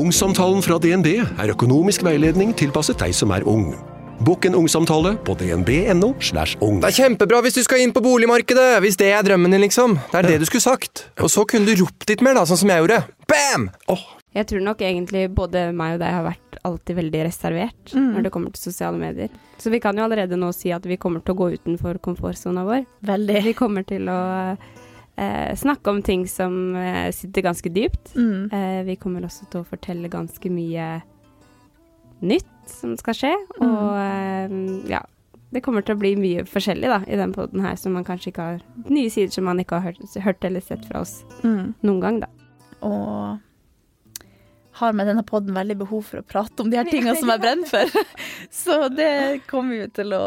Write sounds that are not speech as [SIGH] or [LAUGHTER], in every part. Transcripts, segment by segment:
Ungsamtalen fra DNB er økonomisk veiledning tilpasset deg som er ung. Bokk en ungsamtale på dnb.no. slash ung. Det er kjempebra hvis du skal inn på boligmarkedet, hvis det er drømmen din, liksom. Det er det du skulle sagt. Og så kunne du ropt litt mer, da, sånn som jeg gjorde. Bam! Oh. Jeg tror nok egentlig både meg og deg har vært alltid veldig reservert når det kommer til sosiale medier. Så vi kan jo allerede nå si at vi kommer til å gå utenfor komfortsona vår. Veldig. Vi kommer til å eh, snakke om ting som eh, sitter ganske dypt. Mm. Eh, vi kommer også til å fortelle ganske mye nytt som skal skje, og eh, ja. Det kommer til å bli mye forskjellig da, i den poden her, som man kanskje ikke har Nye sider som man ikke har hørt, hørt eller sett fra oss Mm. noen gang, da. Og har med denne podden veldig behov for å prate om de her [LAUGHS] tingene som jeg brenner for. [LAUGHS] Så det kommer vi til å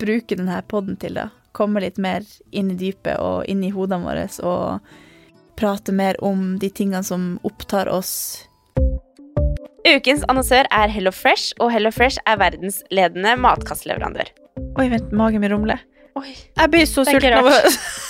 bruke denne podden til, da. Komme litt mer inn i dypet og inn i hodene våre og prate mer om de tingene som opptar oss. Ukens annonsør er Hello Fresh, og Hello Fresh er verdens ledende matkastleverandør. Oi, vent, magen min rumler. Oi. Jeg blir så sulten av å [LAUGHS]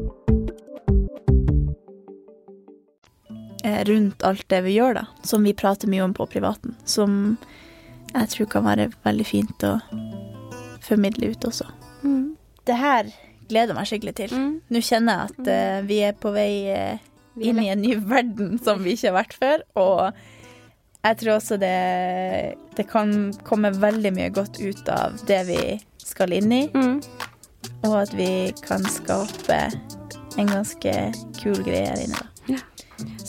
Rundt alt det vi gjør, da, som vi prater mye om på privaten, som jeg tror kan være veldig fint å formidle ut også. Det her gleder meg skikkelig til. Nå kjenner jeg at uh, vi er på vei uh, inn i en ny verden som vi ikke har vært før, og jeg tror også det, det kan komme veldig mye godt ut av det vi skal inn i, og at vi kan skape en ganske kul greie her inne, da. Ja.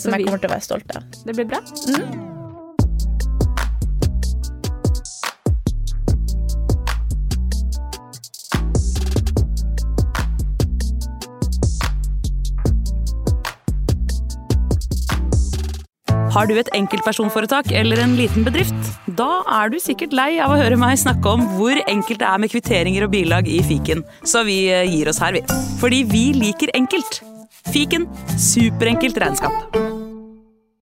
Så Som jeg kommer til å være stolt av. Det blir bra. Har du et enkeltpersonforetak eller en liten bedrift? Da er du sikkert lei av å høre meg snakke om hvor enkelt det er med kvitteringer og bilag i fiken, så vi eh, gir oss her, vi. Fordi vi liker enkelt. Fiken superenkelt regnskap.